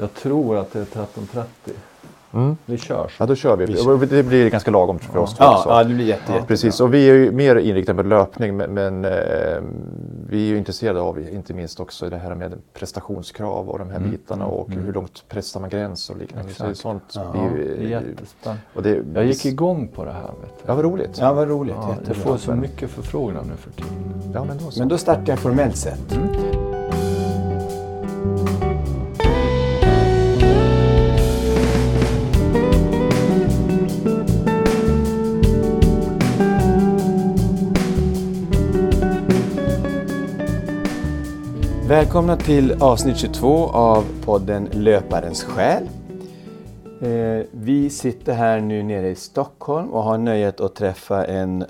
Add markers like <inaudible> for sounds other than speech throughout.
Jag tror att det är 13.30. Mm. Vi kör så. Ja, då kör vi. Det blir ganska lagom för oss två Ja, också. ja, det blir jätte, jättebra. Precis, och vi är ju mer inriktade på löpning men, men eh, vi är ju intresserade av inte minst också det här med prestationskrav och de här bitarna och hur långt pressar man gräns och liknande. Så det är Exakt. sånt Ja, blir Det är ju- jättespännande. och det, Jag gick igång på det här. Vet du. Ja, vad roligt. Ja, vad roligt. Ja, jag får så mycket förfrågningar nu för tiden. Ja, men då så. Men då startar jag formellt sett. Välkomna till avsnitt 22 av podden Löparens själ. Eh, vi sitter här nu nere i Stockholm och har nöjet att träffa en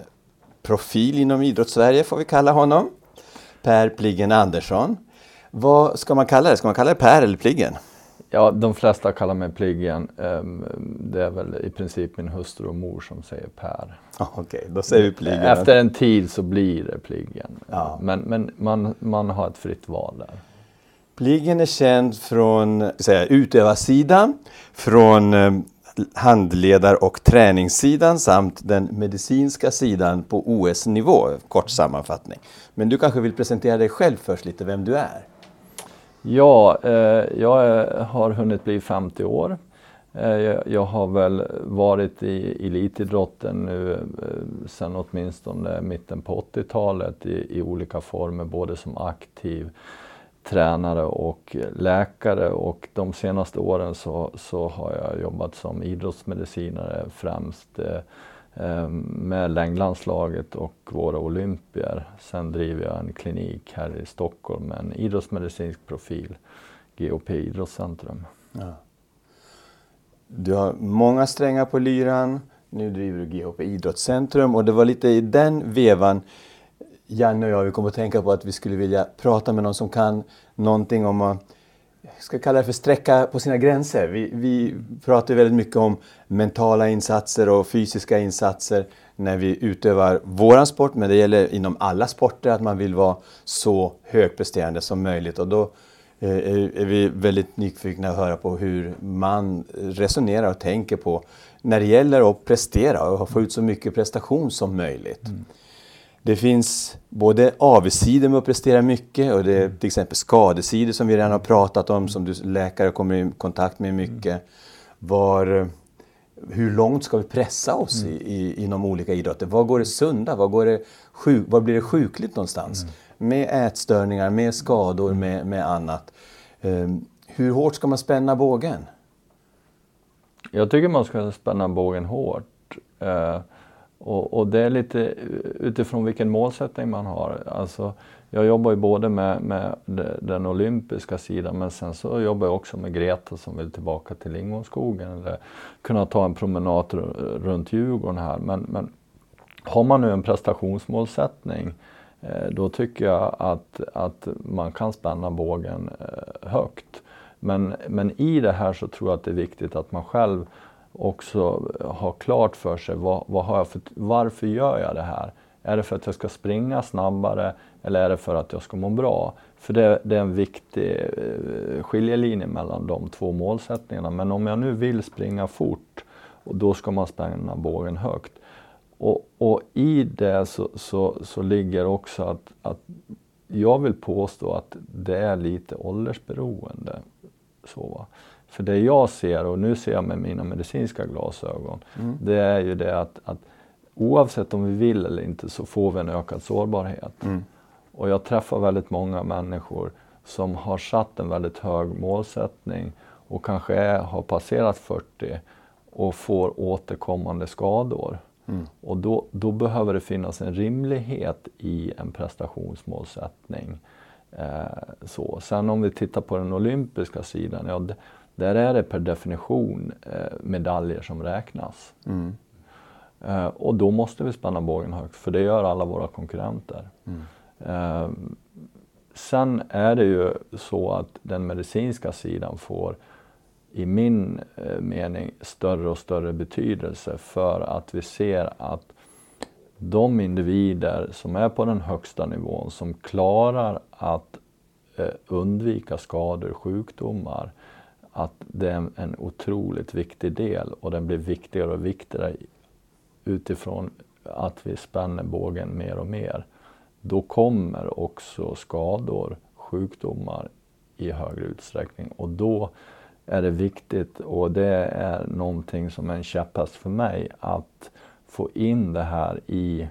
profil inom idrottssverige, får vi kalla honom. Per Pliggen Andersson. Vad ska man kalla det? Ska man kalla det Per eller Pliggen? Ja, de flesta kallar mig Pliggen. Ehm, Det är väl i princip min hustru och mor som säger Per. Okej, då säger vi Pliggen. Efter en tid så blir det Pliggen. Ja. Men, men man, man har ett fritt val där. Pliggen är känd från säga, utövarsidan, från eh, handledar och träningssidan samt den medicinska sidan på OS-nivå. Kort sammanfattning. Men du kanske vill presentera dig själv först lite, vem du är? Ja, eh, jag eh, har hunnit bli 50 år. Eh, jag, har väl varit i elitidrotten nu eh, sedan åtminstone mitten på 80-talet i, i olika former, både som aktiv tränare och läkare och de senaste åren så, så har jag jobbat som idrottsmedicinare främst eh, Ehm, med längdlandslaget och våra olympier. Sen driver jag en klinik här i Stockholm med en idrottsmedicinsk profil, GOP Idrottscentrum. Du har många strängar på lyran. Nu driver du GHP Idrottscentrum och det var lite i den vevan Janne och jag vi kom att tänka på att vi skulle vilja prata med någon som kan någonting om att ska kalla det för sträcka på sina gränser. Vi, vi pratar väldigt mycket om mentala insatser och fysiska insatser när vi utövar våran sport, men det gäller inom alla sporter att man vill vara så högpresterande som möjligt. Och då eh, är är vi väldigt nyfikna att höra på hur man resonerar och tänker på när det gäller att prestera och få ut så mycket prestation som möjligt. Mm. Det finns både avsidor med att prestera mycket och det är till exempel skadesidor som vi redan har pratat om som du läkare kommer i kontakt med mycket. Var, hur långt ska vi pressa oss i, i, inom olika idrotter? Var går det sunda? Var, går det sjuk, var blir det sjukligt någonstans? Med ätstörningar, med skador, med, med annat. Ehm, hur hårt ska man spänna bågen? Jag tycker man ska spänna bågen hårt. Eh, och, och det är lite utifrån vilken målsättning man har. Alltså, jag jobbar ju både med, med den olympiska sidan men sen så jobbar jag också med Greta som vill tillbaka till lingonskogen, eller kunna ta en promenad runt Djurgården här. Men, men har man nu en prestationsmålsättning eh, då tycker jag att, att man kan spänna bågen eh, högt. Men, men i det här så tror jag att det är viktigt att man själv också eh, ha klart för sig vad, vad har jag för, varför gör jag det här? Är det för att jag ska springa snabbare eller är det för att jag ska må bra? För det, det är en viktig eh, skiljelinje mellan de två målsättningarna. Men om jag nu vill springa fort, och då ska man spänna bågen högt. Och, och i det så, så, så ligger också att, att jag vill påstå att det är lite åldersberoende. Så, va? För det jag ser, och nu ser jag med mina medicinska glasögon, det är ju det att, att oavsett om vi vill eller inte så får vi en ökad sårbarhet. Och jag träffar väldigt många människor som har satt en väldigt hög målsättning och kanske är, har passerat 40 och får återkommande skador. Och då, då behöver det finnas en rimlighet i en prestationsmålsättning. Eh, så. Sen om vi tittar på den olympiska sidan, ja, d- där är det per definition eh, medaljer som räknas. Eh, och då måste vi spänna bågen högt, för det gör alla våra konkurrenter. Eh, sen är det ju så att den medicinska sidan får i min mening större och större betydelse för att vi ser att de individer som är på den högsta nivån, som klarar att undvika skador, sjukdomar, att det är en otroligt viktig del och den blir viktigare och viktigare utifrån att vi spänner bågen mer och mer. Då kommer också skador, sjukdomar i högre utsträckning och då är det viktigt och det är någonting som är en käpphäst för mig att få in det här i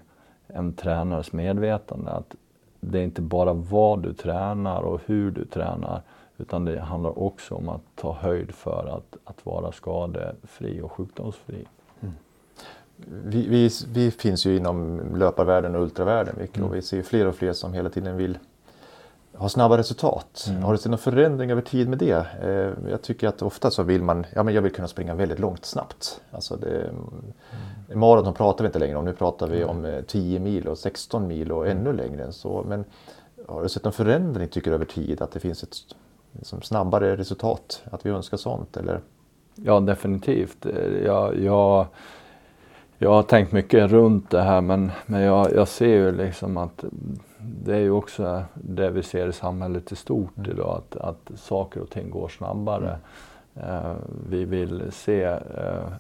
en tränares medvetande. Att det är inte bara vad du tränar och hur du tränar utan det handlar också om att ta höjd för att, att vara skadefri och sjukdomsfri. Mm. Vi, vi, vi, finns ju inom löparvärlden och ultravärlden mycket mm. och vi ser fler och fler som hela tiden vill ha snabba resultat. Mm. Har du sett någon förändring över tid med det? Eh, jag tycker att ofta så vill man, ja men jag vill kunna springa väldigt långt snabbt. Alltså det, mm. Maraton pratar vi inte längre om, nu pratar vi om 10 eh, mil och 16 mil och ännu längre än så. Men har du sett någon förändring tycker du över tid? Att det finns ett liksom, snabbare resultat? Att vi önskar sånt eller? Ja definitivt. Jag, jag, jag har tänkt mycket runt det här men, men jag, jag ser ju liksom att det är ju också det vi ser i samhället i stort mm. idag, att, att saker och ting går snabbare. Mm. Uh, vi vill se uh,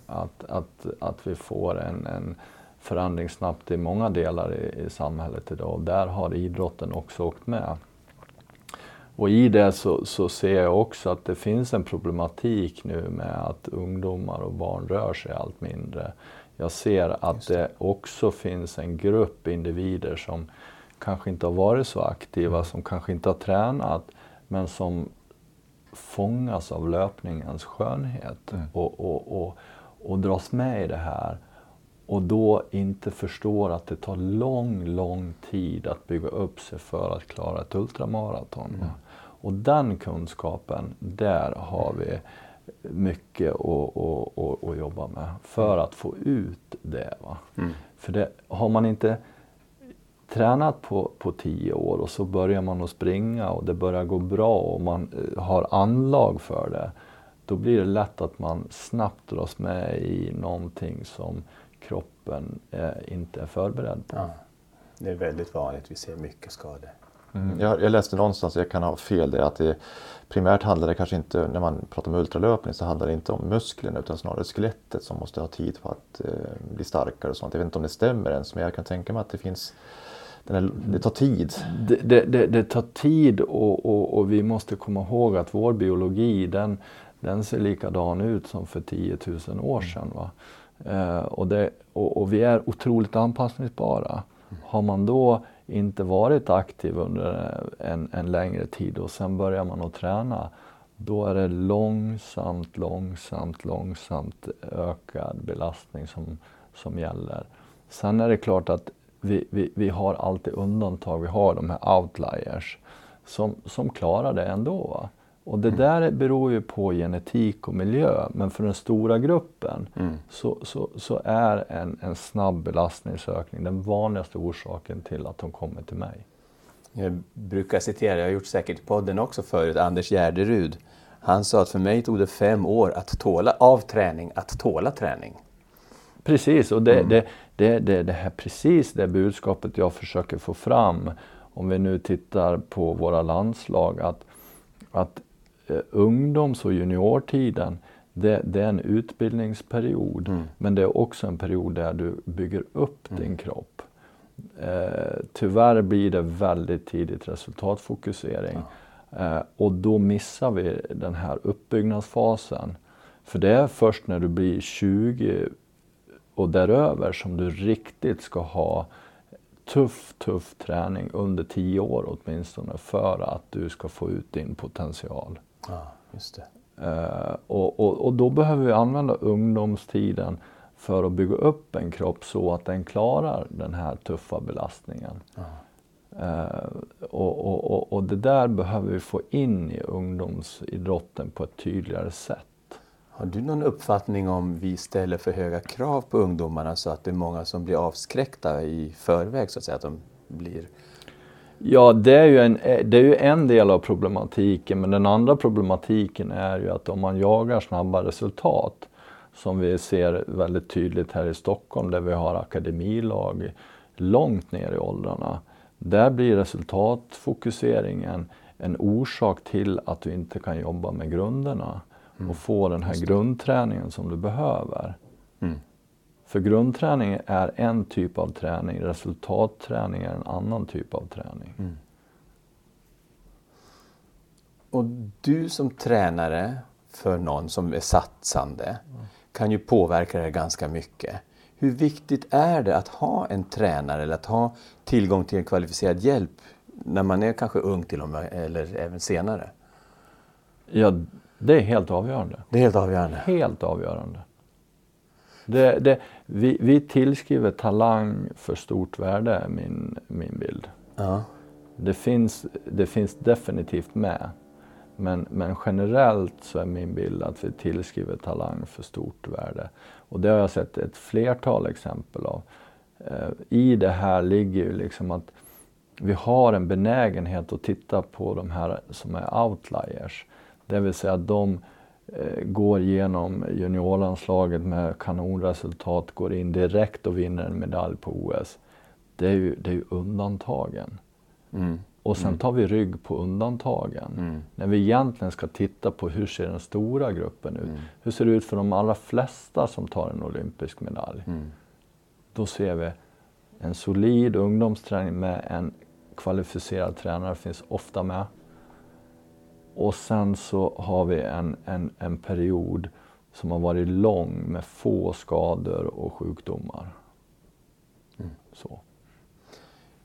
att, att, att vi får en, en förändring snabbt i många delar i, i samhället idag och där har idrotten också åkt med. Och i det så, så, ser jag också att det finns en problematik nu med att ungdomar och barn rör sig allt mindre. Jag ser att det. det också finns en grupp individer som kanske inte har varit så aktiva, som kanske inte har tränat, men som fångas av löpningens skönhet mm. och, och, och, och dras med i det här. Och då inte förstår att det tar lång, lång tid att bygga upp sig för att klara ett ultramaraton. Mm. Och den kunskapen, där har vi mycket att, att, att, jobba med för att få ut det. Mm. För det, har man inte tränat på, på tio år och så börjar man att springa och det börjar gå bra och man eh, har anlag för det. Då blir det lätt att man snabbt dras med i någonting som kroppen eh, inte är förberedd på. Ja, det är väldigt vanligt, vi ser mycket skador. Mm. Jag, jag, läste någonstans, jag kan ha fel, det, att det primärt handlar det kanske inte, när man pratar om ultralöpning så handlar det inte om musklerna utan snarare skelettet som måste ha tid för att eh, bli starkare och sånt. Jag vet inte om det stämmer ens men jag kan tänka mig att det finns här, det tar tid. Det, det, det, det tar tid och, och, och, vi måste komma ihåg att vår biologi den, den ser likadan ut som för 10 000 år sedan. Va? Eh, och, och, och, vi är otroligt anpassningsbara. Har man då inte varit aktiv under en, en längre tid och sen börjar man att träna då är det långsamt, långsamt, långsamt ökad belastning som, som gäller. Sen är det klart att vi, vi, vi har alltid undantag, vi har de här outliers som, som klarar det ändå. Va? Och det mm. där beror ju på genetik och miljö, men för den stora gruppen mm. så, så, så, är en, en snabb belastningsökning den vanligaste orsaken till att de kommer till mig. Jag brukar citera, jag har gjort säkert i podden också förut, Anders Gärderud. Han sa att för mig tog det fem år att tåla av träning, att tåla träning. Precis, och det, mm. det, det, det, det är precis det budskapet jag försöker få fram. Om vi nu tittar på våra landslag, att, att ungdoms och juniortiden, det, det, är en utbildningsperiod. Mm. Men det är också en period där du bygger upp mm. din kropp. Eh, tyvärr blir det väldigt tidigt resultatfokusering. Ja. Eh, och då missar vi den här uppbyggnadsfasen. För det är först när du blir 20 och däröver som du riktigt ska ha tuff, tuff träning under tio år åtminstone för att du ska få ut din potential. Ja, just det. Uh, och, och, och, då behöver vi använda ungdomstiden för att bygga upp en kropp så att den klarar den här tuffa belastningen. Ja. Uh, och, och, det där behöver vi få in i ungdomsidrotten på ett tydligare sätt. Har du någon uppfattning om vi ställer för höga krav på ungdomarna så att det är många som blir avskräckta i förväg så att säga? Att de blir... Ja, det är, ju en, det är ju en del av problematiken men den andra problematiken är ju att om man jagar snabba resultat som vi ser väldigt tydligt här i Stockholm där vi har akademilag långt ner i åldrarna. Där blir resultatfokuseringen en orsak till att du inte kan jobba med grunderna. och få den här grundträningen som du behöver. För grundträning är en typ av träning, resultatträning är en annan typ av träning. Mm. Och du som tränare för någon som är satsande kan ju påverka det ganska mycket. Hur viktigt är det att ha en tränare eller att ha tillgång till en kvalificerad hjälp när man är kanske ung till och med, eller även senare? Ja, det är helt avgörande. Det är helt avgörande. Helt avgörande. Det, det, vi, vi tillskriver talang för stort värde, är min, min bild. Ja. Det finns, det finns definitivt med. Men, men generellt så är min bild att vi tillskriver talang för stort värde. Och det har jag sett ett flertal exempel av. Eh, I det här ligger ju liksom att vi har en benägenhet att titta på de här som är outliers. Det vill säga att de går igenom juniorlandslaget med kanonresultat, går in direkt och vinner en medalj på OS. Det är ju, det är ju undantagen. Mm. Och sen tar vi rygg på undantagen. Mm. När vi egentligen ska titta på hur ser den stora gruppen ut? Mm. Hur ser det ut för de allra flesta som tar en olympisk medalj? Mm. Då ser vi en solid ungdomsträning med en kvalificerad tränare finns ofta med. Och sen så har vi en, en, en period som har varit lång med få skador och sjukdomar. Mm. Så.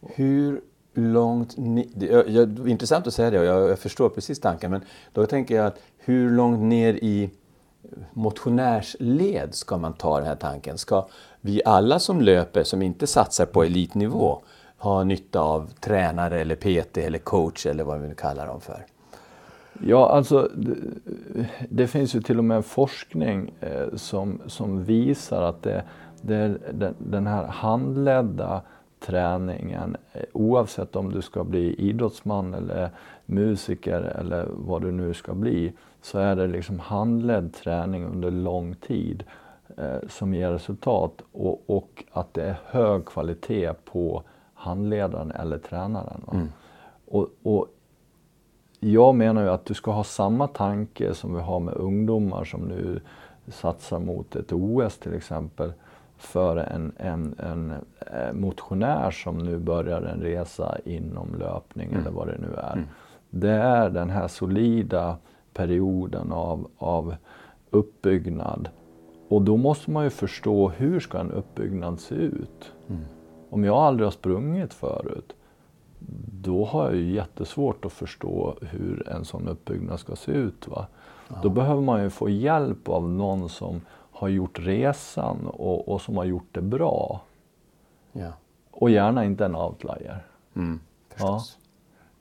Hur långt... Ni, det, jag, det är intressant att säga det och jag, jag förstår precis tanken men då tänker jag att hur långt ner i motionärsled ska man ta den här tanken? Ska vi alla som löper, som inte satsar på elitnivå, ha nytta av tränare eller PT eller coach eller vad vi nu kallar dem för? Ja, alltså det, det finns ju till och med forskning eh, som, som visar att det, det den, den här handledda träningen, eh, oavsett om du ska bli idrottsman eller musiker eller vad du nu ska bli, så är det liksom handledd träning under lång tid eh, som ger resultat och, och, att det är hög kvalitet på handledaren eller tränaren. Mm. Och, och jag menar ju att du ska ha samma tanke som vi har med ungdomar som nu satsar mot ett OS till exempel för en, en, en eh, motionär som nu börjar en resa inom löpning Mm. eller vad det nu är. Mm. Det är den här solida perioden av, av uppbyggnad. Och då måste man ju förstå hur ska en uppbyggnad se ut? Mm. Om jag aldrig har sprungit förut, då har jag ju jättesvårt att förstå hur en sån uppbyggnad ska se ut. Va? Då behöver man ju få hjälp av någon som har gjort resan och, och som har gjort det bra. Ja. Och gärna inte en outlier. Mm. Förstås.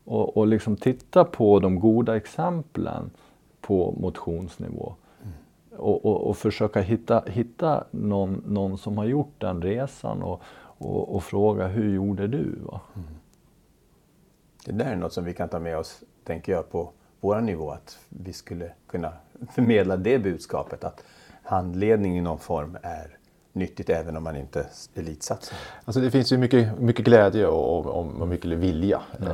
Och, och liksom titta på de goda exemplen på motionsnivå. Och, och, och försöka hitta, hitta någon, någon som har gjort den resan och, och, och fråga hur gjorde du? Va? Det där är något som vi kan ta med oss, tänker jag, på vår nivå. Att vi skulle kunna förmedla det budskapet att handledning i någon form är nyttigt även om man inte elitsatsar. Alltså det finns ju mycket, mycket glädje och, och, och mycket vilja. Eh,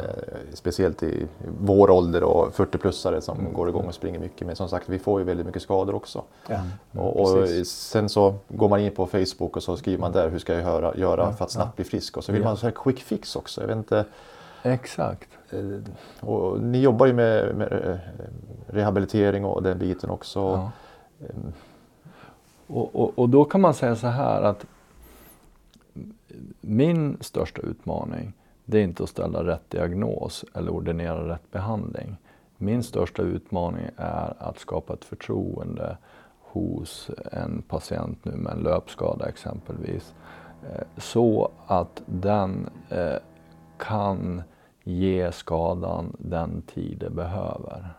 speciellt i vår ålder och 40-plussare som går igång och springer mycket. Men som sagt, vi får ju väldigt mycket skador också. Ja, Och, och precis. sen så går man in på Facebook och så skriver man där hur ska jag göra, göra för att snabbt bli frisk. Och så vill man ha quick fix också. Jag vet inte, Exakt. eh, och ni jobbar ju med, med eh, rehabilitering och den biten också. Ja. Och, och, och då kan man säga så här att min största utmaning det är inte att ställa rätt diagnos eller ordinera rätt behandling. Min största utmaning är att skapa ett förtroende hos en patient nu med en löpskada exempelvis. eh, Så att den kan ge skadan den tid det behöver.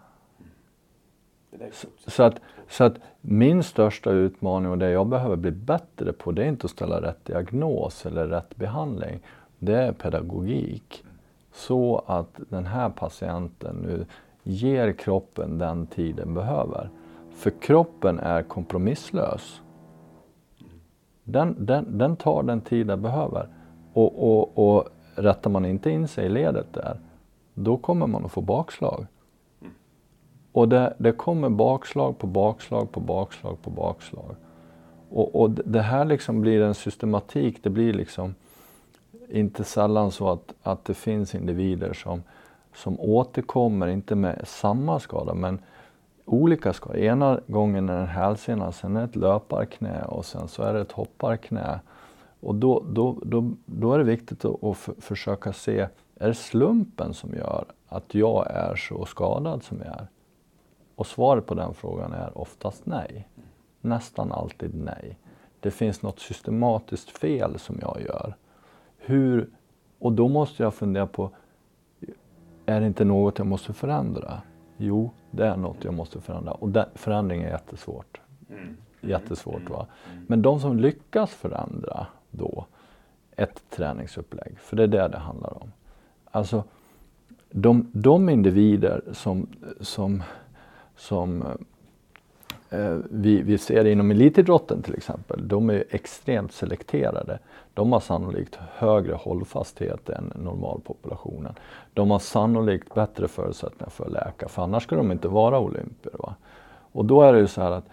Så att, så att min största utmaning och det jag behöver bli bättre på det är inte att ställa rätt diagnos eller rätt behandling. Det är pedagogik. Så att den här patienten nu ger kroppen den tid den behöver. För kroppen är kompromisslös. Den, den, den tar den tid den behöver. Och, och, och rättar man inte in sig i ledet där, då kommer man att få bakslag. och det, det kommer bakslag på bakslag på bakslag på bakslag. Och, och det här liksom blir en systematik, det blir liksom inte sällan så att, att det finns individer som, som återkommer, inte med samma skada, men olika skador. Ena gången är det en hälsena, sen är det ett löparknä och sen så är det ett hopparknä. Och då, då, då, då är det viktigt att, försöka se, är det slumpen som gör att jag är så skadad som jag är? Och svaret på den frågan är oftast nej. Nästan alltid nej. Det finns något systematiskt fel som jag gör. Hur, och då måste jag fundera på, är det inte något jag måste förändra? Jo, det är något jag måste förändra. Och förändring är jättesvårt. Mm. Jättesvårt. Va? Mm. Men de som lyckas förändra då ett träningsupplägg, för det är det det handlar om. Alltså, de, de individer som, som, som eh, vi, vi ser inom elitidrotten till exempel, de är extremt selekterade. De har sannolikt högre hållfasthet än normalpopulationen. De har sannolikt bättre förutsättningar för att läka, för annars skulle de inte vara olympier. Va? Och då är det ju så här att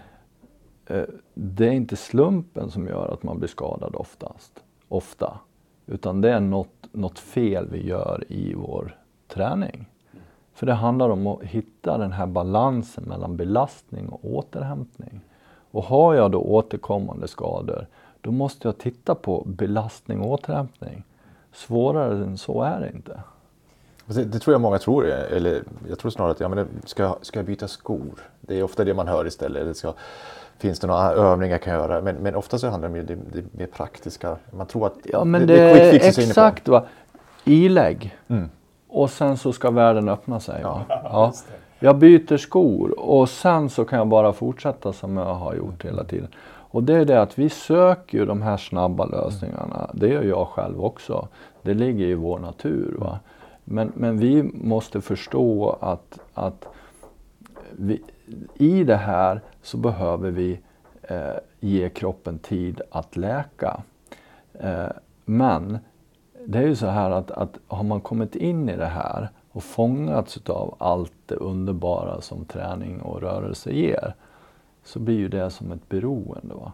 Eh, det är inte slumpen som gör att man blir skadad oftast, ofta. Utan det är något, något fel vi gör i vår träning. För det handlar om att hitta den här balansen mellan belastning och återhämtning. Och har jag då återkommande skador, då måste jag titta på belastning och återhämtning. Svårare än så är det inte. Det, det, tror jag många tror, eller jag tror snarare att ja, men det, ska, ska jag byta skor? Det är ofta det man hör istället. Det ska, finns det några övningar jag kan göra? Men, men ofta så handlar det om det, det mer praktiska. Man tror att ja, men det, det är exakt. Va? Ilägg. Mm. Och sen så ska världen öppna sig. Ja. Ja. Jag byter skor och sen så kan jag bara fortsätta som jag har gjort hela tiden. Och det är det att vi söker ju de här snabba lösningarna. Det gör jag själv också. Det ligger i vår natur. Va? Men, men vi måste förstå att, att vi, i det här så behöver vi eh, ge kroppen tid att läka. Eh, men det är ju så här att, att har man kommit in i det här och fångats av allt det underbara som träning och rörelse ger så blir ju det som ett beroende. Va?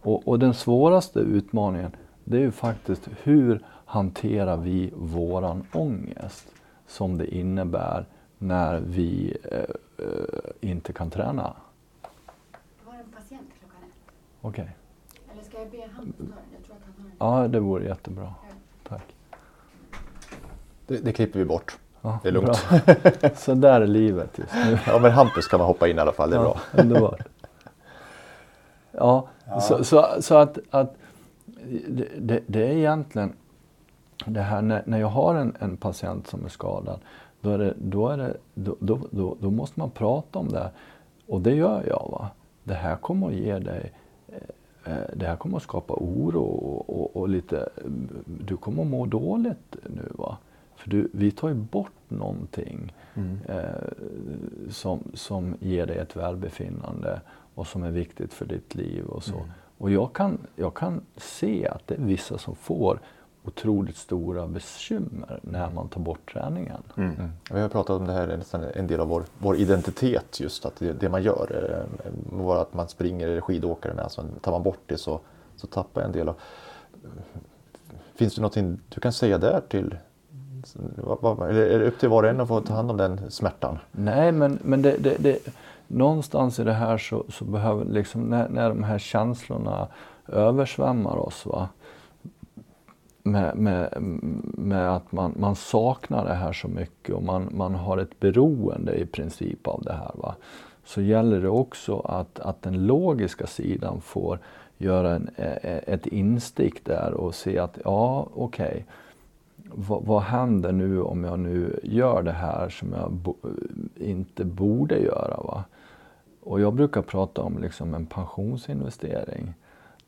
Och, och den svåraste utmaningen det är ju faktiskt hur hanterar vi våran ångest som det innebär när vi eh, eh inte kan träna. Jag har en patient klockan ett. Okej. Okay. Eller ska jag be han ta den? Jag tror att han har Ja, det vore jättebra. Tack. Det, det klipper vi bort. Ja, det är lugnt. <laughs> Så där är livet just nu. Ja, men Hampus kan man hoppa in i alla fall, det är ja, bra. Underbart. Ja, ja. Så, så, så, att, att det, det, det, är egentligen det här när, när jag har en, en patient som är skadad, då, är det, då, är det, då, då, då, då måste man prata om det. Och det gör jag. Va? Det här kommer att ge dig det här kommer att skapa oro och, och, och, lite, du kommer att må dåligt nu. Va? För du, vi tar ju bort någonting mm. eh, som, som ger dig ett välbefinnande och som är viktigt för ditt liv och så. Mm. Och jag kan, jag kan se att det är vissa som får otroligt stora bekymmer när man tar bort träningen. Mm. Mm. Vi har pratat om det här, nästan en del av vår, vår identitet just att det, det man gör, eh, att man springer eller skidåkare med, alltså tar man bort det så, så tappar jag en del av... Finns det någonting du kan säga där till eller är det upp till var och en att få ta hand om den smärtan? Nej, men, men det, det, det, någonstans i det här så, så behöver liksom när, när de här känslorna översvämmar oss. Va? Med, med, med att man, man saknar det här så mycket och man, man har ett beroende i princip av det här. Va? Så gäller det också att, att den logiska sidan får göra en, e, e, ett instick där och se att ja, okej. Okay, vad, vad händer nu om jag nu gör det här som jag bo, inte borde göra? Va? Och jag brukar prata om liksom en pensionsinvestering.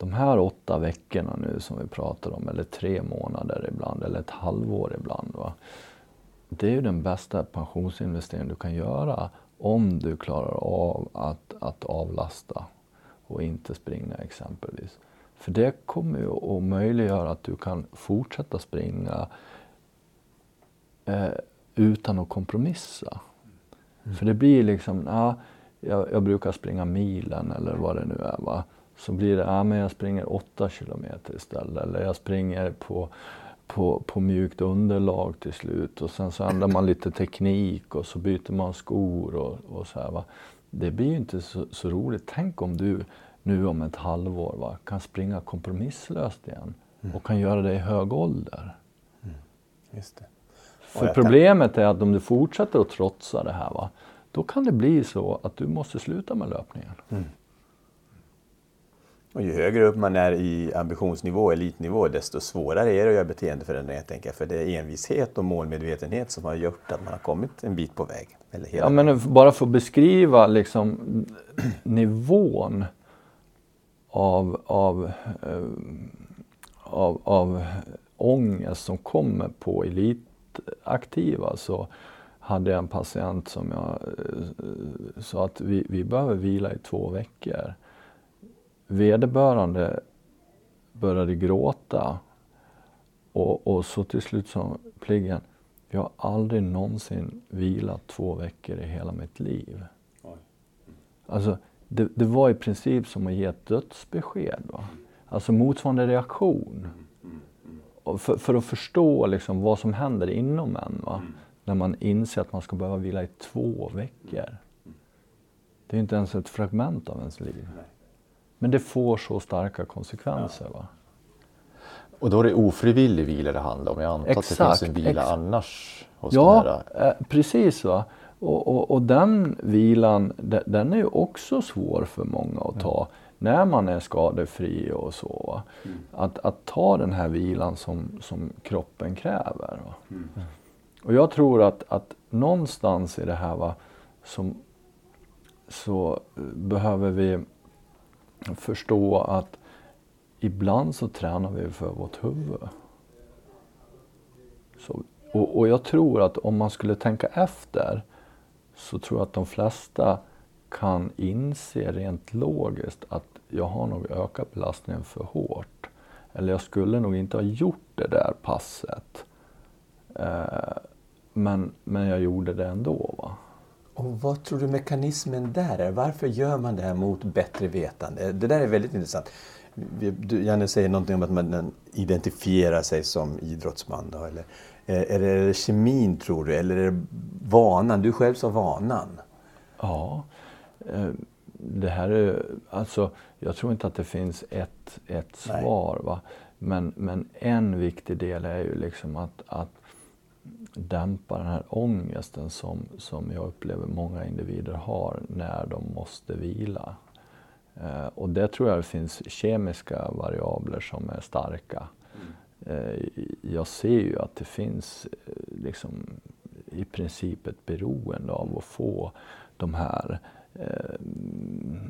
De här åtta veckorna nu som vi pratar om, eller tre månader ibland, eller ett halvår ibland. Va? Det är ju den bästa pensionsinvesteringen du kan göra om du klarar av att, att avlasta och inte springa exempelvis. För det kommer ju att möjliggöra att du kan fortsätta springa eh, utan att kompromissa. För det blir liksom, ja, jag, jag, brukar springa milen eller vad det nu är. Va? Så blir det, ja men jag springer åtta kilometer istället. Eller jag springer på, på, på mjukt underlag till slut. Och sen så ändrar man lite teknik och så byter man skor och, och så här. Va? Det blir ju inte så, så roligt. Tänk om du nu om ett halvår va, kan springa kompromisslöst igen mm. och kan göra det i hög ålder. Mm. Just det. För problemet är att om du fortsätter att trotsa det här, va, då kan det bli så att du måste sluta med löpningen. Mm. Och ju högre upp man är i ambitionsnivå, elitnivå, desto svårare är det att göra beteendeförändringar. Tänker jag. För det är envishet och målmedvetenhet som har gjort att man har kommit en bit på väg. Eller hela ja, men bara för att beskriva liksom, nivån av, av, eh, av, av ångest som kommer på elitaktiva så hade jag en patient som jag eh, sa att vi, vi behöver vila i två veckor. Vederbörande började gråta och, och så till slut sa pliggen, jag har aldrig någonsin vilat två veckor i hela mitt liv. Alltså, det, det, var i princip som att ge ett dödsbesked. Va? Alltså motsvarande reaktion. För, för, att förstå liksom vad som händer inom en. Va? När man inser att man ska behöva vila i två veckor. Det är inte ens ett fragment av ens liv. Men det får så starka konsekvenser. Va? Och då är det ofrivillig vila det handlar om. Jag antar exakt, att det finns en vila exakt. annars hos Ja, eh, precis. Va? Och, och, och, den vilan, den är ju också svår för många att ta. Mm. När man är skadefri och så. Mm. Att, att ta den här vilan som, som kroppen kräver. Mm. Och jag tror att, att någonstans i det här va, som, så behöver vi förstå att ibland så tränar vi för vårt huvud. Så, och, och jag tror att om man skulle tänka efter så tror jag att de flesta kan inse rent logiskt att jag har nog ökat belastningen för hårt. Eller jag skulle nog inte ha gjort det där passet. Eh, men, men jag gjorde det ändå. Va? Och vad tror du mekanismen där är? Varför gör man det här mot bättre vetande? Det där är väldigt intressant. Du, Janne säger någonting om att man identifierar sig som idrottsman. Då, eller, är det kemin tror du, eller är det vanan? Du själv sa vanan. Ja, eh, det här är alltså, jag tror inte att det finns ett, ett svar. Va? Men, men en viktig del är ju liksom att, att dämpa den här ångesten som, som jag upplever många individer har när de måste vila. Eh, och det tror jag det finns kemiska variabler som är starka. Mm. Eh, jag ser ju att det finns eh, liksom, i princip ett beroende av att få de här eh,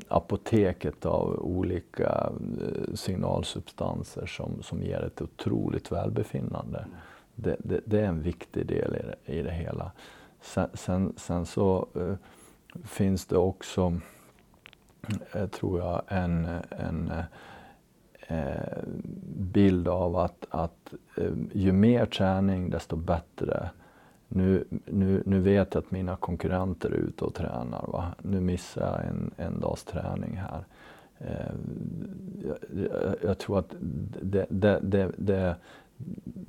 apoteket av olika eh, signalsubstanser som, som ger ett otroligt välbefinnande. Mm det, det, det, är en viktig del i det, i det hela. Sen, sen, sen så uh, finns det också, uh, tror jag, en, en uh, bild av att, att ju mer träning desto bättre. Nu, nu, nu vet jag att mina konkurrenter är ute och tränar. Va? Nu missar jag en, en dags träning här. Jag, jag, jag, tror att det, det, det, det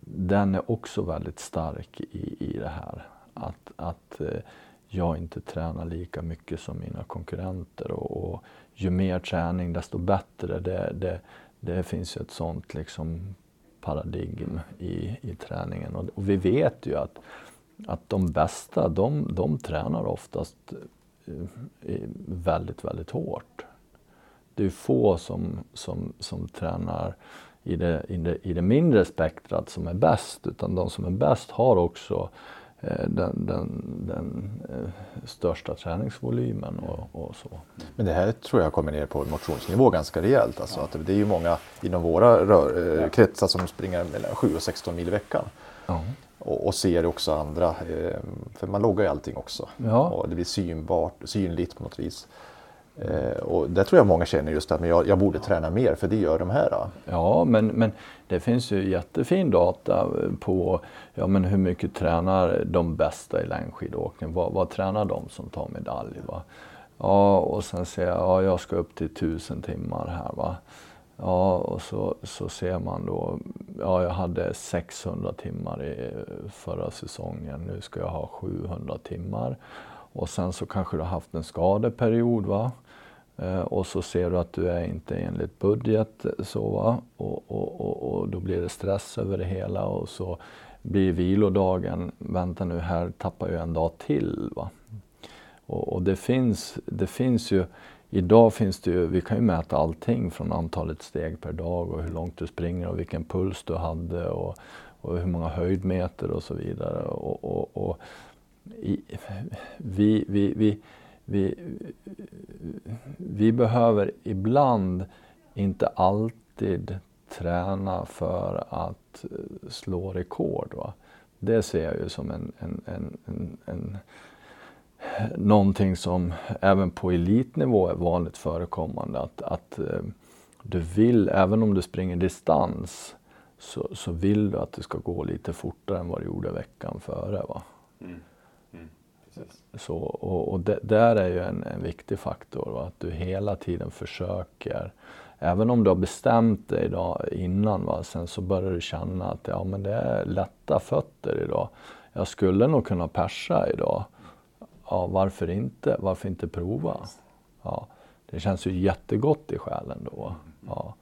den är också väldigt stark i, i det här. Att, att eh, jag inte tränar lika mycket som mina konkurrenter och, och ju mer träning desto bättre. Det, det, det finns ju ett sånt liksom paradigm i, i träningen och, och vi vet ju att, att de bästa de, de tränar oftast eh, väldigt, väldigt hårt. Det är få som, som, som tränar i det, i det, i det mindre spektrat som är bäst, utan de som är bäst har också eh, den, den, den eh, största träningsvolymen och, och, så. Men det här tror jag kommer ner på motionsnivå ganska rejält. Alltså, ja. att det är ju många inom våra rör, eh, kretsar som springer mellan 7 och 16 mil i veckan. Ja. Och, och, ser också andra, för man loggar ju allting också. Ja. Och det blir synbart, synligt på något vis. Eh, och det tror jag många känner just att men jag, jag borde träna mer för det gör de här. Då. Ja, men, men det finns ju jättefin data eh, på ja, men hur mycket tränar de bästa i längdskidåkning. Vad, vad tränar de som tar medalj? Va? Ja, och sen säger jag, ja, jag ska upp till tusen timmar här. Va? Ja, och så, så ser man då, ja jag hade 600 timmar i eh, förra säsongen, nu ska jag ha 700 timmar. Och sen så kanske du har haft en skadeperiod va. Eh, och så ser du att du är inte enligt budget så va. Och, och, och, och, då blir det stress över det hela och så blir vilodagen, vänta nu här tappar jag en dag till va. Och, och det, finns, det finns ju Idag finns det ju, vi kan ju mäta allting från antalet steg per dag och hur långt du springer och vilken puls du hade och, och hur många höjdmeter och så vidare. Och, och, och vi, vi, vi, vi, vi behöver ibland, inte alltid, träna för att eh, slå rekord. Va? Det ser jag ju som en, en, en, en, en någonting som även på elitnivå är vanligt förekommande. Att, att eh, du vill, även om du springer distans, så, så vill du att det ska gå lite fortare än vad det gjorde veckan före. Va? Mm. Mm. Så, och, och det, där är ju en, en viktig faktor, va? att du hela tiden försöker Även om du har bestämt dig idag innan, va? sen så börjar du känna att ja, men det är lätta fötter idag. Jag skulle nog kunna persa idag ja, varför inte? Varför inte prova? Ja, det känns ju jättegott i själen då. Ja.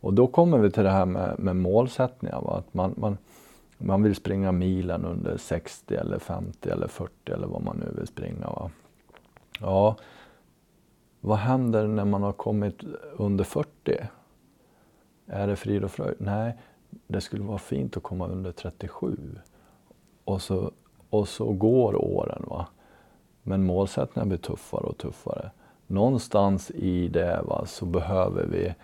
Och då kommer vi till det här med, med målsättningar. Va? Att man, man, man vill springa milen under 60 eller 50 eller 40 eller vad man nu vill springa. Va? Ja, vad händer när man har kommit under 40? Är det frid och fröjd? Nej, det skulle vara fint att komma under 37. Och så, och så går åren. va. Men målsättningen blir tuffare och tuffare. Någonstans i det va, så behöver vi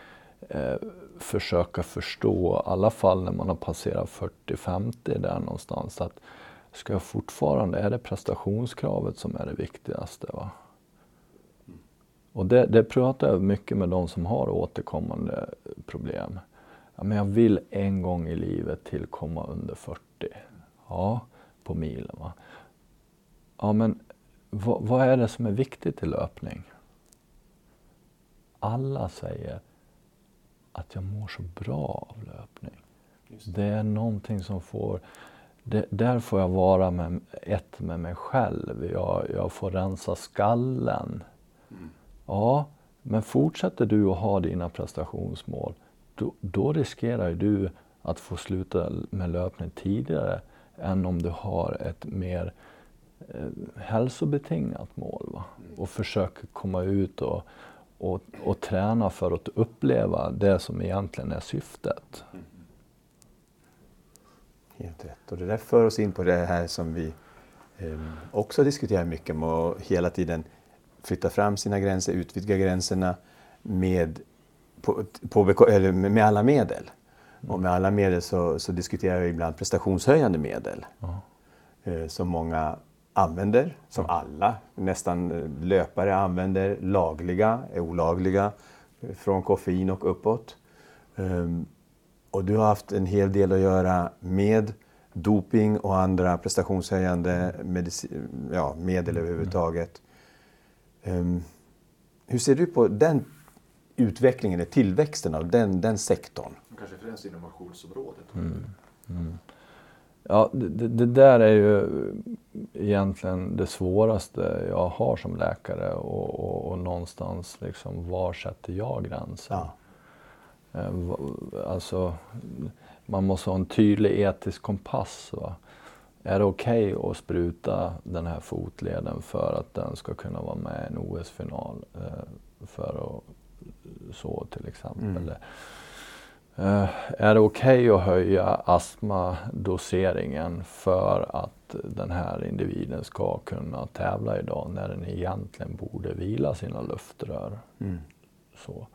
eh, försöka förstå, i alla fall när man har passerat 40-50 där någonstans, att ska jag fortfarande, är det prestationskravet som är det viktigaste? Va? Och det, det pratar jag mycket med de som har återkommande problem. Ja, men jag vill en gång i livet tillkomma under 40. Ja, på milen. Va? Ja, men vad, vad är det som är viktigt i löpning? Alla säger att jag mår så bra av löpning. Det. det. är någonting som får... Det, där får jag vara med, ett med mig själv. Jag, jag får rensa skallen. Mm. Ja, men fortsätter du att ha dina prestationsmål, då, då riskerar du att få sluta med löpning tidigare än om du har ett mer eh, hälsobetingat mål. Va? Och försöker komma ut och, och, och träna för att uppleva det som egentligen är syftet. Helt rätt. Och det där för oss in på det här som vi eh, också diskuterar mycket om att hela tiden flytta fram sina gränser, utvidga gränserna med, på, på, eller med alla medel. Och med alla medel så, så diskuterar vi ibland prestationshöjande medel. Mm. Eh, som många använder, som alla nästan eh, löpare använder, lagliga, är olagliga, eh, från koffein och uppåt. Um, och du har haft en hel del att göra med doping och andra prestationshöjande ja, medel överhuvudtaget. Um, hur ser du på den utvecklingen, tillväxten av den, den sektorn? Kanske främst innovationsområdet. Mm. Mm. Ja, det, det, där är ju egentligen det svåraste jag har som läkare och, och, och någonstans liksom, var sätter jag gränsen? Ja. Eh, alltså, man måste ha en tydlig etisk kompass. Va? Är det okej okay att spruta den här fotleden för att den ska kunna vara med i en OS-final? Eh, för att så till exempel. Mm. Uh, är det okej okay att höja astmadoseringen för att den här individen ska kunna tävla idag när den egentligen borde vila sina luftrör? Mm. Så.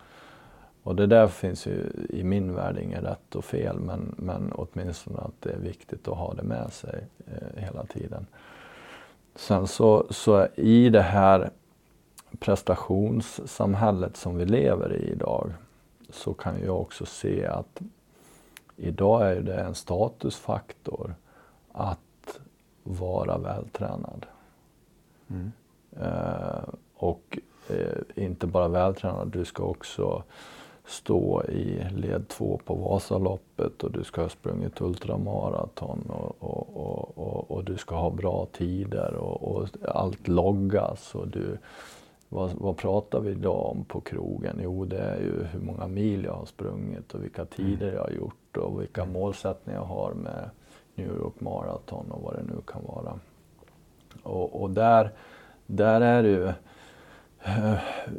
Och det där finns ju i min värld inget rätt och fel men, men åtminstone att det är viktigt att ha det med sig eh, hela tiden. Sen så, så i det här prestationssamhället som vi lever i idag så kan jag också se att idag är det en statusfaktor att vara vältränad. Mm. Eh, och eh, inte bara vältränad, du ska också stå i led två på Vasaloppet och du ska ha sprungit ultramaraton och, och, och, och, du ska ha bra tider och, allt loggas. Och du, vad, vad pratar vi idag om på krogen? Jo, det är ju hur många mil jag har sprungit och vilka tider jag har gjort och vilka målsättningar jag har med New York Marathon och vad det nu kan vara. Och, och där, där är det ju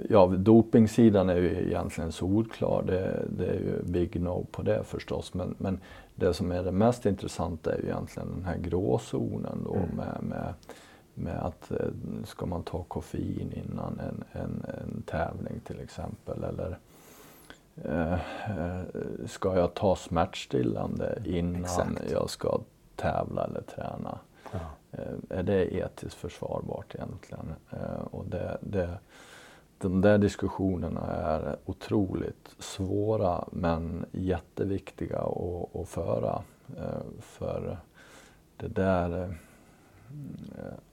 Ja, dopingsidan är ju egentligen solklar. Det, det, är ju big no på det förstås. Men, men det som är det mest intressanta är ju egentligen den här gråzonen då mm. med, med, med att eh, ska man ta koffein innan en, en, en tävling till exempel. Eller eh, eh ska jag ta smärtstillande innan Exakt. jag ska tävla eller träna? Ja. Eh, är det etiskt försvarbart egentligen? Eh, och det, det, de där diskussionerna är otroligt svåra men jätteviktiga att, att föra. Eh, för det där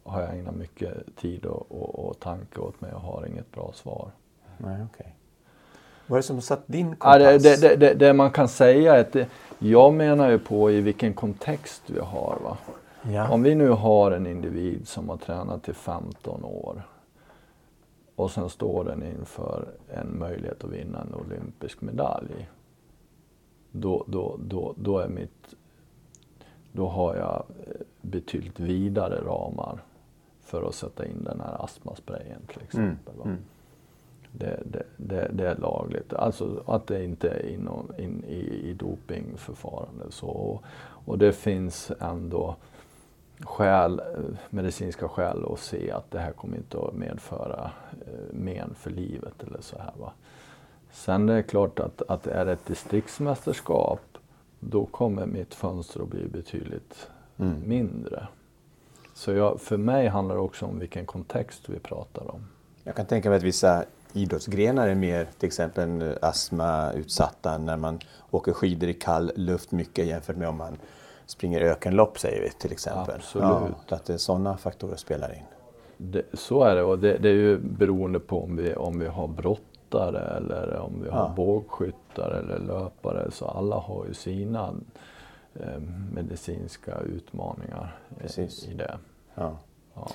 har jag ägnat mycket tid och, och, och tanke åt men jag har inget bra svar. Nej, okay. Vad är det som satt din kompass? Ja, det, det, det, det, man kan säga är att jag menar ju på i vilken kontext vi har. Va? Ja. Om vi nu har en individ som har tränat i 15 år och sen står den inför en möjlighet att vinna en olympisk medalj. Då, då, då, då, är mitt, då har jag eh, betydligt vidare ramar för att sätta in den här astmasprayen till mm, exempel. Mm. Mm. Det, det, det, det, är lagligt. Alltså att det inte är in, in i, i dopingförfarande. Så, och det finns ändå skäl, medicinska skäl att se att det här kommer inte att medföra eh, men för livet eller så här. Va? Sen är det klart att, att det är ett distriktsmästerskap då kommer mitt fönster att bli betydligt mm. mindre. Så jag, för mig handlar det också om vilken kontext vi pratar om. Jag kan tänka mig att vissa idrottsgrenar är mer till exempel astmautsatta när man åker skidor i kall luft mycket jämfört med om man springer ökenlopp säger vi till exempel. Absolut. Ja, att det sådana faktorer spelar in. Det, så är det och det, det, är ju beroende på om vi, om vi har brottare eller om vi har ja. bågskyttar eller löpare. Så alla har ju sina medicinska utmaningar Precis. i det. Ja. ja.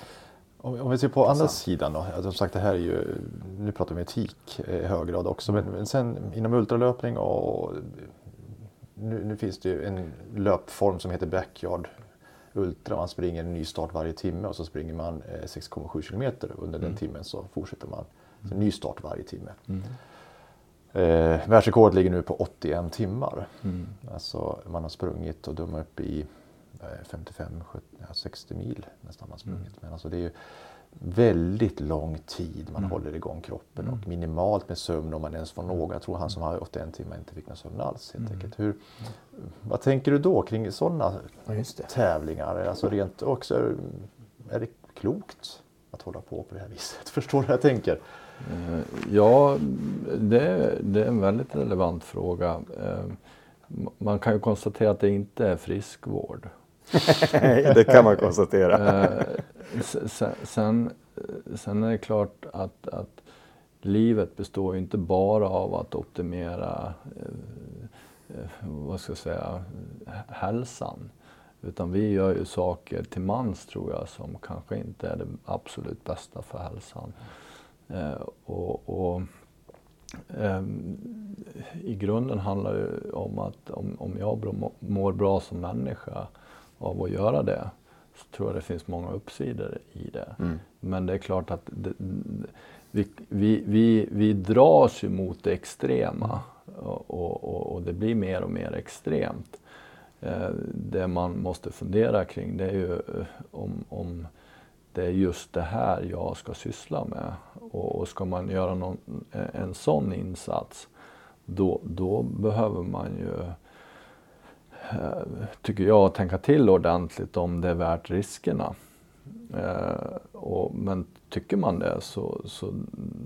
Om, vi ser på andra sidan då. Som sagt, det här är ju, nu pratar vi etik i hög grad också. Men, men sen inom ultralöpning och nu, nu, finns det ju en löpform som heter Backyard Ultra. Man springer en ny start varje timme och så springer man 6,7 eh, kilometer. Under den mm. timmen så fortsätter man. Så ny start varje timme. Mm. Eh, världsrekordet ligger nu på 81 timmar. Mm. Alltså man har sprungit och de är uppe i 55, 70, 60 mil nästan man sprungit. Mm. Men alltså det är ju, väldigt lång tid man mm. håller igång kroppen och mm. minimalt med sömn om man ens får någon. Jag tror han som har 81 timmar inte fick någon sömn alls. Helt mm. enkelt. Hur, vad tänker du då kring sådana tävlingar? Alltså rent också, är det klokt att hålla på på det här viset? <laughs> Förstår du hur jag tänker? Eh, ja, det, det är en väldigt relevant fråga. Eh, man kan ju konstatera att det inte är friskvård. <laughs> det kan man konstatera. Eh, sen, sen är det klart att, att livet består inte bara av att optimera vad ska jag säga, hälsan. Utan vi gör ju saker till mans tror jag som kanske inte är det absolut bästa för hälsan. Eh, och, och eh, I grunden handlar det om att om, om jag mår bra som människa av att göra det så tror jag det finns många uppsidor i det. Mm. Men det är klart att det, vi, vi, vi, vi dras ju mot det extrema och, och, och, det blir mer och mer extremt. Eh, det man måste fundera kring det är ju eh, om, om det är just det här jag ska syssla med. Och, och ska man göra någon, en sån insats då, då behöver man ju tycker jag, tänka till ordentligt om det är värt riskerna. Eh, och, men tycker man det så, så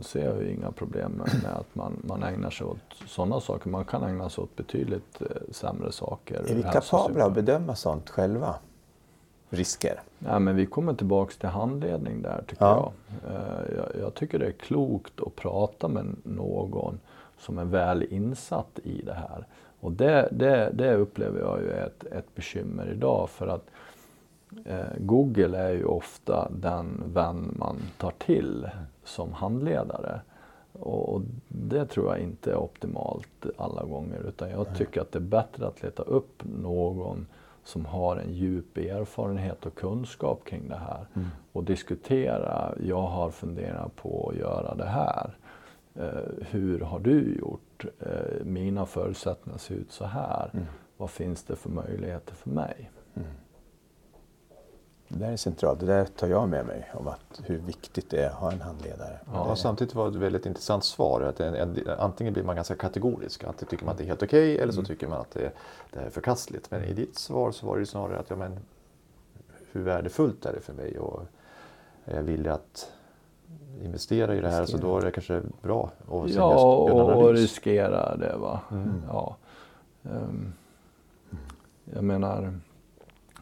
ser jag ju inga problem med, med att man, man ägnar sig åt sådana saker. Man kan ägna sig åt betydligt eh, sämre saker. Är vi kapabla att bedöma sånt själva? Risker? Ja, men vi kommer tillbaks till handledning där tycker Ja. jag. Eh, jag. Jag tycker det är klokt att prata med någon som är väl insatt i det här. Och det, det, det upplever jag ju är ett, ett bekymmer idag för att eh, Google är ju ofta den vän man tar till som handledare. Och, och det tror jag inte är optimalt alla gånger utan jag tycker att det är bättre att leta upp någon som har en djup erfarenhet och kunskap kring det här och diskutera. Jag har funderat på att göra det här. Eh, hur har du gjort? Eh, mina förutsättningar ser ut så här. Vad finns det för möjligheter för mig? Det där är centralt. Det där tar jag med mig om att hur viktigt det är att ha en handledare. Ja, samtidigt var det ett väldigt intressant svar. Att en, en, antingen blir man ganska kategorisk, antingen tycker man att det är helt okej eller så tycker man att det, det är förkastligt. Men i ditt svar så var det ju snarare att ja, men, hur värdefullt är det för mig och är jag villig att investera i det här så då är det kanske bra att sen Ja, och, riskera det. Va? Ja. Ehm, jag menar,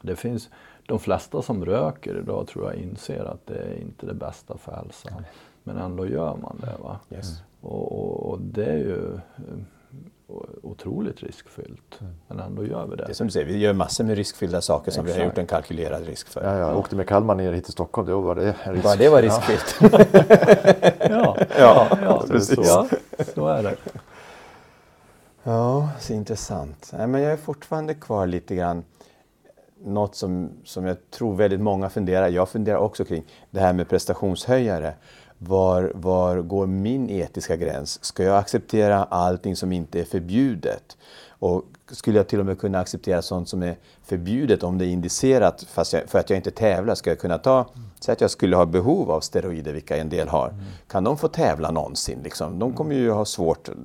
det finns, de flesta som röker idag tror jag inser att det är inte det bästa för hälsan. Men ändå gör man det. Va? Yes. Och, och, och det är ju eh, otroligt riskfyllt. Men ändå gör vi Det är det. som du säger, vi gör massor med riskfyllda saker som vi har gjort en kalkylerad risk för. Ja, jag åkte med Kalmar ner hit till Stockholm, då var det risk. Bara det var Ja. riskfyllt. <laughs> Ja, Ja, ja, precis. ja, så är det. Ja, så intressant. Nej, men jag är fortfarande kvar lite grann. Något som, som jag tror väldigt många funderar, jag funderar också kring, det här med prestationshöjare. Var, var går min etiska gräns? Ska jag acceptera allting som inte är förbjudet? Och skulle jag till och med kunna acceptera sånt som är förbjudet om det är indicerat fast jag, för att jag inte tävlar? Ska jag kunna ta, säg att jag skulle ha behov av steroider, vilka en del har. Kan de få tävla någonsin? Liksom? De kommer ju ha svårt eh,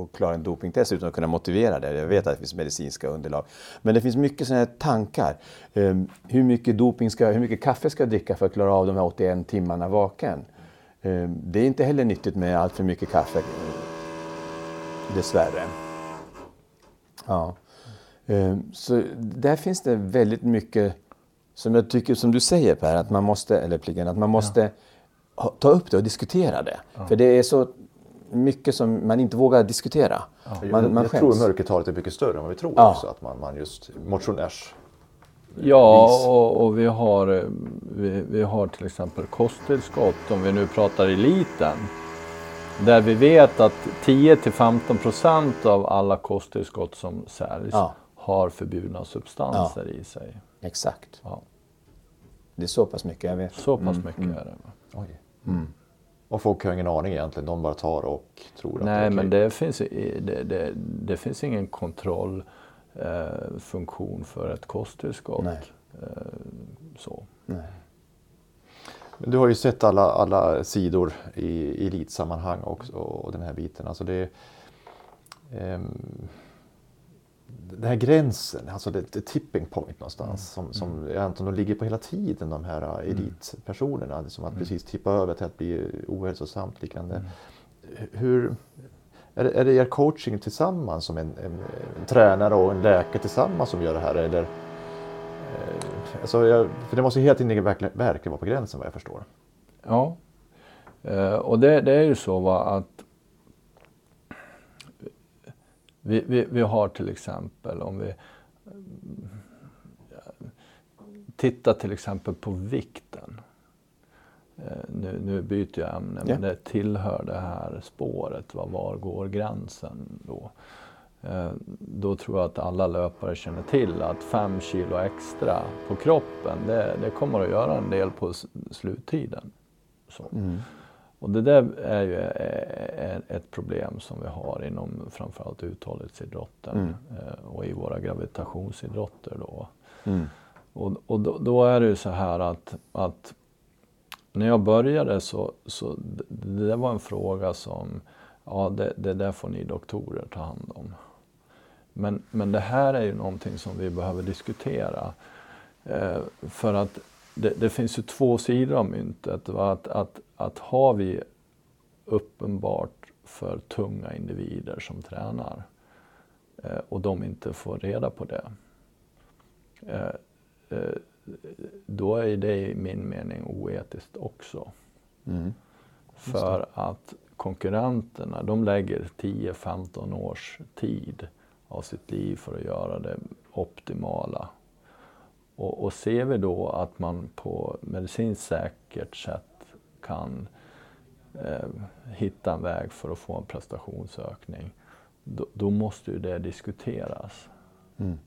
att klara en dopingtest utan att kunna motivera det. Jag vet att det finns medicinska underlag. Men det finns mycket sådana här tankar. Um, Hur mycket, doping ska, hur mycket kaffe ska jag dricka för att klara av de här 81 timmarna vaken? Um, Det är inte heller nyttigt med allt för mycket kaffe. Dessvärre. Ja. Ehm, Så där finns det väldigt mycket som jag tycker, som du säger Per, att man måste, eller Pliggen, att man måste ha- ta upp det och diskutera det. För det är så mycket som man inte vågar diskutera. Man, man jag tror skäms. mörkertalet är mycket större än vad vi tror Ja. också. Att man, man just motionärs... Ja, och, och vi, har, eh, vi, vi har till exempel kosttillskott, om vi nu pratar eliten. Där vi vet att 10-15% av alla kosttillskott som säljs Ja. har förbjudna substanser i sig. Exakt. Ja, Det är så pass mycket jag vet. så pass mycket är det. Oj. Och folk har ingen aning egentligen. De bara tar och tror att det är Nej, okej. men det finns, det, det, det finns ingen kontrollfunktion eh, funktion för ett kosttillskott. Nej. Eh, så. Nej. Du har ju sett alla, alla sidor i elitsammanhang också och den här biten. Alltså det, ehm, den här gränsen, alltså det, det tipping point någonstans som, som egentligen de ligger på hela tiden de här uh, elitpersonerna. Som att precis tippa över till att bli ohälsosamt liknande. Hur, är, det, är det er coaching tillsammans som en, en, en tränare och en läkare tillsammans som gör det här? Eller, eh, alltså jag, för det måste ju hela tiden verkligen, verkligen vara på gränsen vad jag förstår. Ja, eh, och det, det är ju så va, att vi, vi, vi har till exempel om vi tittar till exempel på vikten. Eh, Nu, nu byter jag ämne, Ja. men det tillhör det här spåret. Va? Var går gränsen då? Eh, Då tror jag att alla löpare känner till att fem kilo extra på kroppen, det, det kommer att göra en del på sluttiden. Så. Och det där är ju eh, eh, ett problem som vi har inom framförallt uthållighetsidrotten eh, och i våra gravitationsidrotter. Då. Mm. Och, och då, då är det ju så här att, att när jag började så, så det, det var en fråga som, ja det, det där får ni doktorer ta hand om. Men, men det här är ju någonting som vi behöver diskutera. Eh, för att det, det, finns ju två sidor av myntet. Att, att, att har vi uppenbart för tunga individer som tränar eh, och de inte får reda på det. Eh, eh, då är det i min mening oetiskt också. Mm. För att konkurrenterna, de lägger 10-15 års tid av sitt liv för att göra det optimala. Och, och ser vi då att man på medicinskt säkert sätt kan eh, hitta en väg för att få en prestationsökning, då, då måste ju det diskuteras. Mm.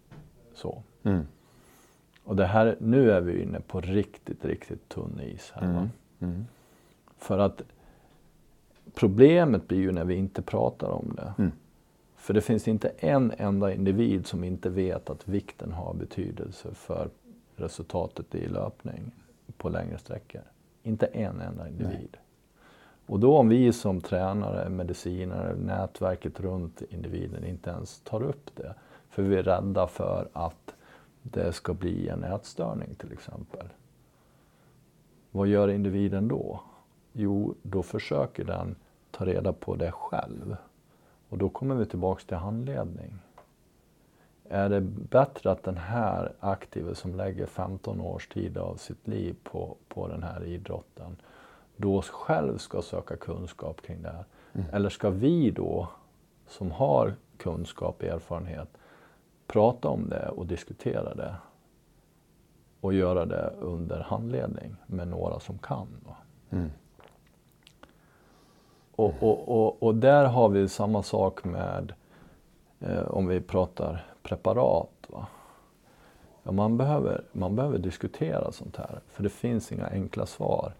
Så. Mm. Och det här, nu är vi inne på riktigt, riktigt tunn is här. Mm. mm. För att problemet blir ju när vi inte pratar om det. För det finns inte en enda individ som inte vet att vikten har betydelse för resultatet i löpning på längre sträckor. Inte en enda individ. Nej. Och då om vi som tränare, medicinare, nätverket runt individen inte ens tar upp det, för vi är rädda för att det ska bli en ätstörning till exempel. Vad gör individen då? Jo, då försöker den ta reda på det själv. Och då kommer vi tillbaks till handledning. Är det bättre att den här aktive som lägger 15 års tid av sitt liv på, på den här idrotten då själv ska söka kunskap kring det här? Mm. Eller ska vi då, som har kunskap och erfarenhet, prata om det och diskutera det och göra det under handledning med några som kan. Mm. Och, och, och, och, där har vi samma sak med eh, om vi pratar preparat. Va? Ja, man, behöver, man behöver diskutera sånt här för det finns inga enkla svar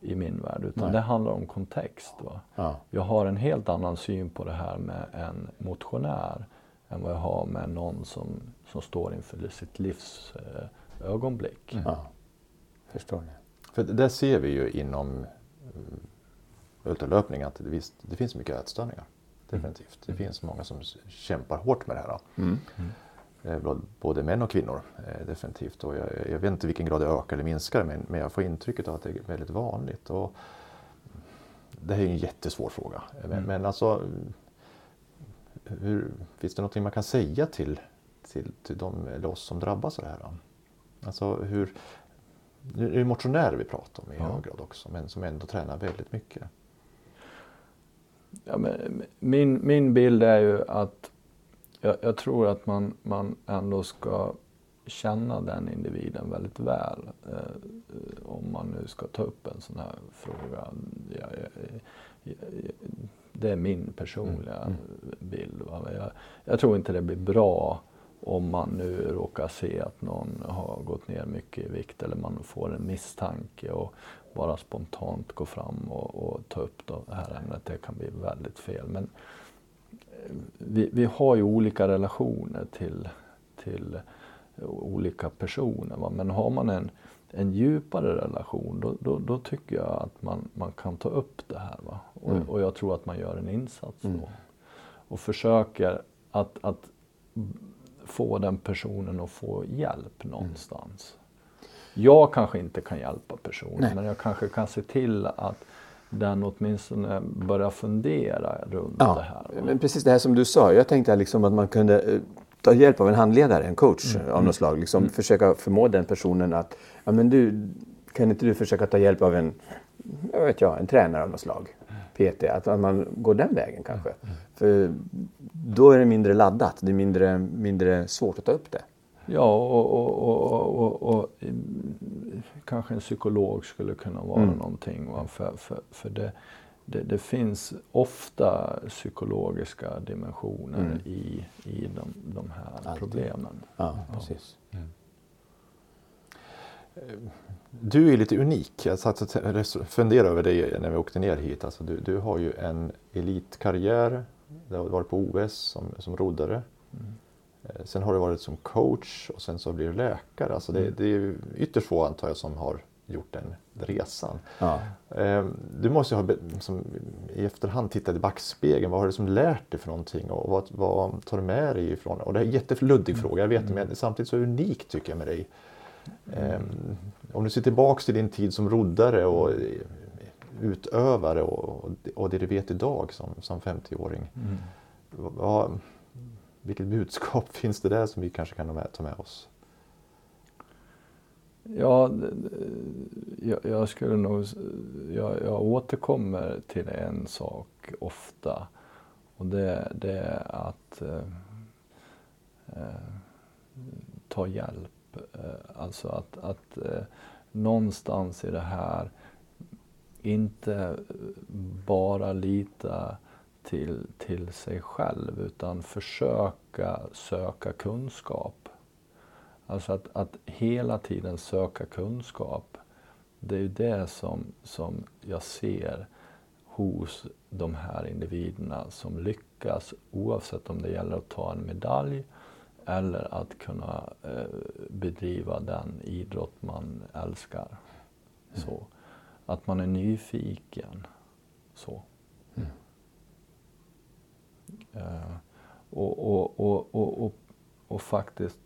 i min värld utan Nej. det handlar om kontext. Va? Ja. Jag har en helt annan syn på det här med en motionär än vad jag har med någon som, som står inför sitt livs eh, ögonblick. Mm. Ja, förstår ni. För det ser vi ju inom ultralöpning att det, visst, det finns mycket ätstörningar. Definitivt. Det mm. finns många som kämpar hårt med det här. Mm. Mm. Både män och kvinnor eh, definitivt. Och jag, jag, vet inte vilken grad det ökar eller minskar men, men jag får intrycket av att det är väldigt vanligt. Och det här är en jättesvår fråga. Men, mm. men alltså, hur, finns det något man kan säga till, till, till de, eller oss som drabbas av det här? Alltså hur, nu är det motionärer vi pratar om i ja. hög grad också, men som ändå tränar väldigt mycket. Ja, min, min bild är ju att jag, jag, tror att man, man ändå ska känna den individen väldigt väl. Eh, om man nu ska ta upp en sån här fråga. Jag, jag, det är min personliga mm. mm. bild. Jag, jag, tror inte det blir bra om man nu råkar se att någon har gått ner mycket i vikt eller man får en misstanke och bara spontant gå fram och, och ta upp det här ämnet. Det kan bli väldigt fel. Men eh, vi, vi har ju olika relationer till, till olika personer. Va? Men har man en, en djupare relation då, då, då, tycker jag att man, man kan ta upp det här. Va? Och, mm. och jag tror att man gör en insats då. Mm. Och försöker att, att få den personen att få hjälp någonstans. Jag kanske inte kan hjälpa personen Nej. men jag kanske kan se till att den åtminstone börjar fundera runt ja, det här. Men precis det här som du sa, jag tänkte liksom att man kunde eh, ta hjälp av en handledare, en coach mm. av något slag. Liksom mm. Försöka förmå den personen att, ja men du, kan inte du försöka ta hjälp av en, jag vet jag, en tränare av något slag? PT, att man går den vägen kanske. Mm. För då är det mindre laddat, det är mindre, mindre svårt att ta upp det. Ja, och, och, och, och, kanske en psykolog skulle kunna vara mm. någonting. Va? För, för, för det, det, det, finns ofta psykologiska dimensioner mm. i, i de, de här Alltid. problemen. Ja, precis. Mm. Du är lite unik. Jag satt och funderade över dig när vi åkte ner hit. Alltså du, du har ju en elitkarriär. Du har varit på OS som, som roddare. Mm. Eh, sen har du varit som coach och sen så blir du läkare. Alltså det, mm. det är ytterst få antar jag som har gjort den resan. Ja. Eh, du måste ju ha som, i efterhand tittat i backspegeln. Vad har du som lärt dig för någonting och vad, vad tar du med dig ifrån? Och det är en jätteluddig mm. fråga, jag vet mm. men samtidigt så unikt tycker jag med dig. Eh, om du ser tillbaks till din tid som roddare och utövare och, och det du vet idag som, som 50-åring. Mm. Vad, vilket budskap <laughs> finns det där som vi kanske kan ta med oss? Ja, jag, jag skulle nog... Jag, jag, återkommer till en sak ofta. Och det, det är att eh, eh ta hjälp. Eh, alltså att, att eh, någonstans i det här inte bara lita till, till sig själv utan försöka söka kunskap. Alltså att, att hela tiden söka kunskap. Det är ju det som, som jag ser hos de här individerna som lyckas oavsett om det gäller att ta en medalj eller att kunna eh, bedriva den idrott man älskar. Mm. Så. Att man är nyfiken. Så. Mm. Uh, och, och, och, och, och, faktiskt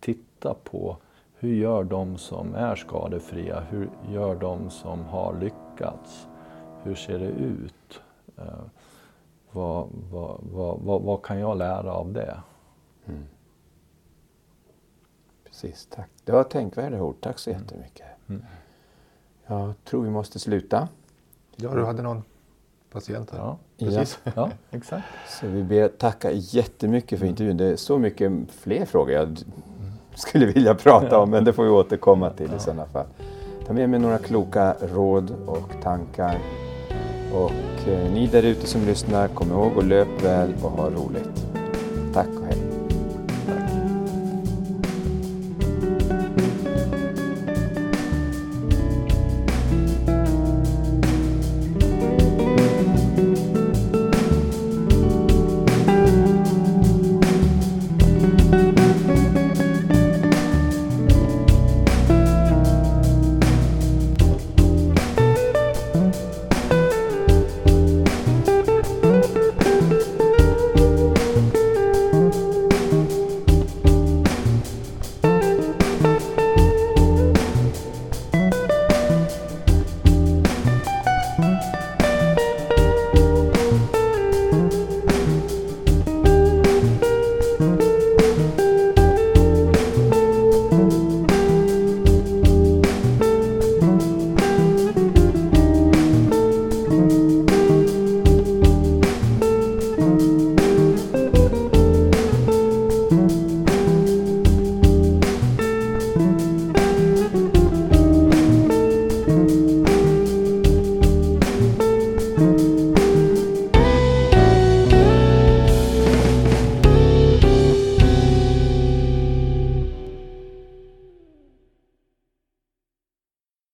titta på hur gör de som är skadefria? Hur gör de som har lyckats? Hur ser det ut? Uh, vad, vad, vad, vad, vad kan jag lära av det? Mm. Precis, tack. Det var tänkvärda ord. Tack så jättemycket. Mm. Jag tror vi måste sluta. Ja, du hade någon patient här. Ja, precis. Ja, ja <laughs> exakt. Så vi ber tacka jättemycket för intervjun. Det är så mycket fler frågor jag skulle vilja prata om, men det får vi återkomma till i sådana fall. Ta med mig några kloka råd och tankar. Och eh, ni där ute som lyssnar, kom ihåg att löp väl och ha roligt. Tack och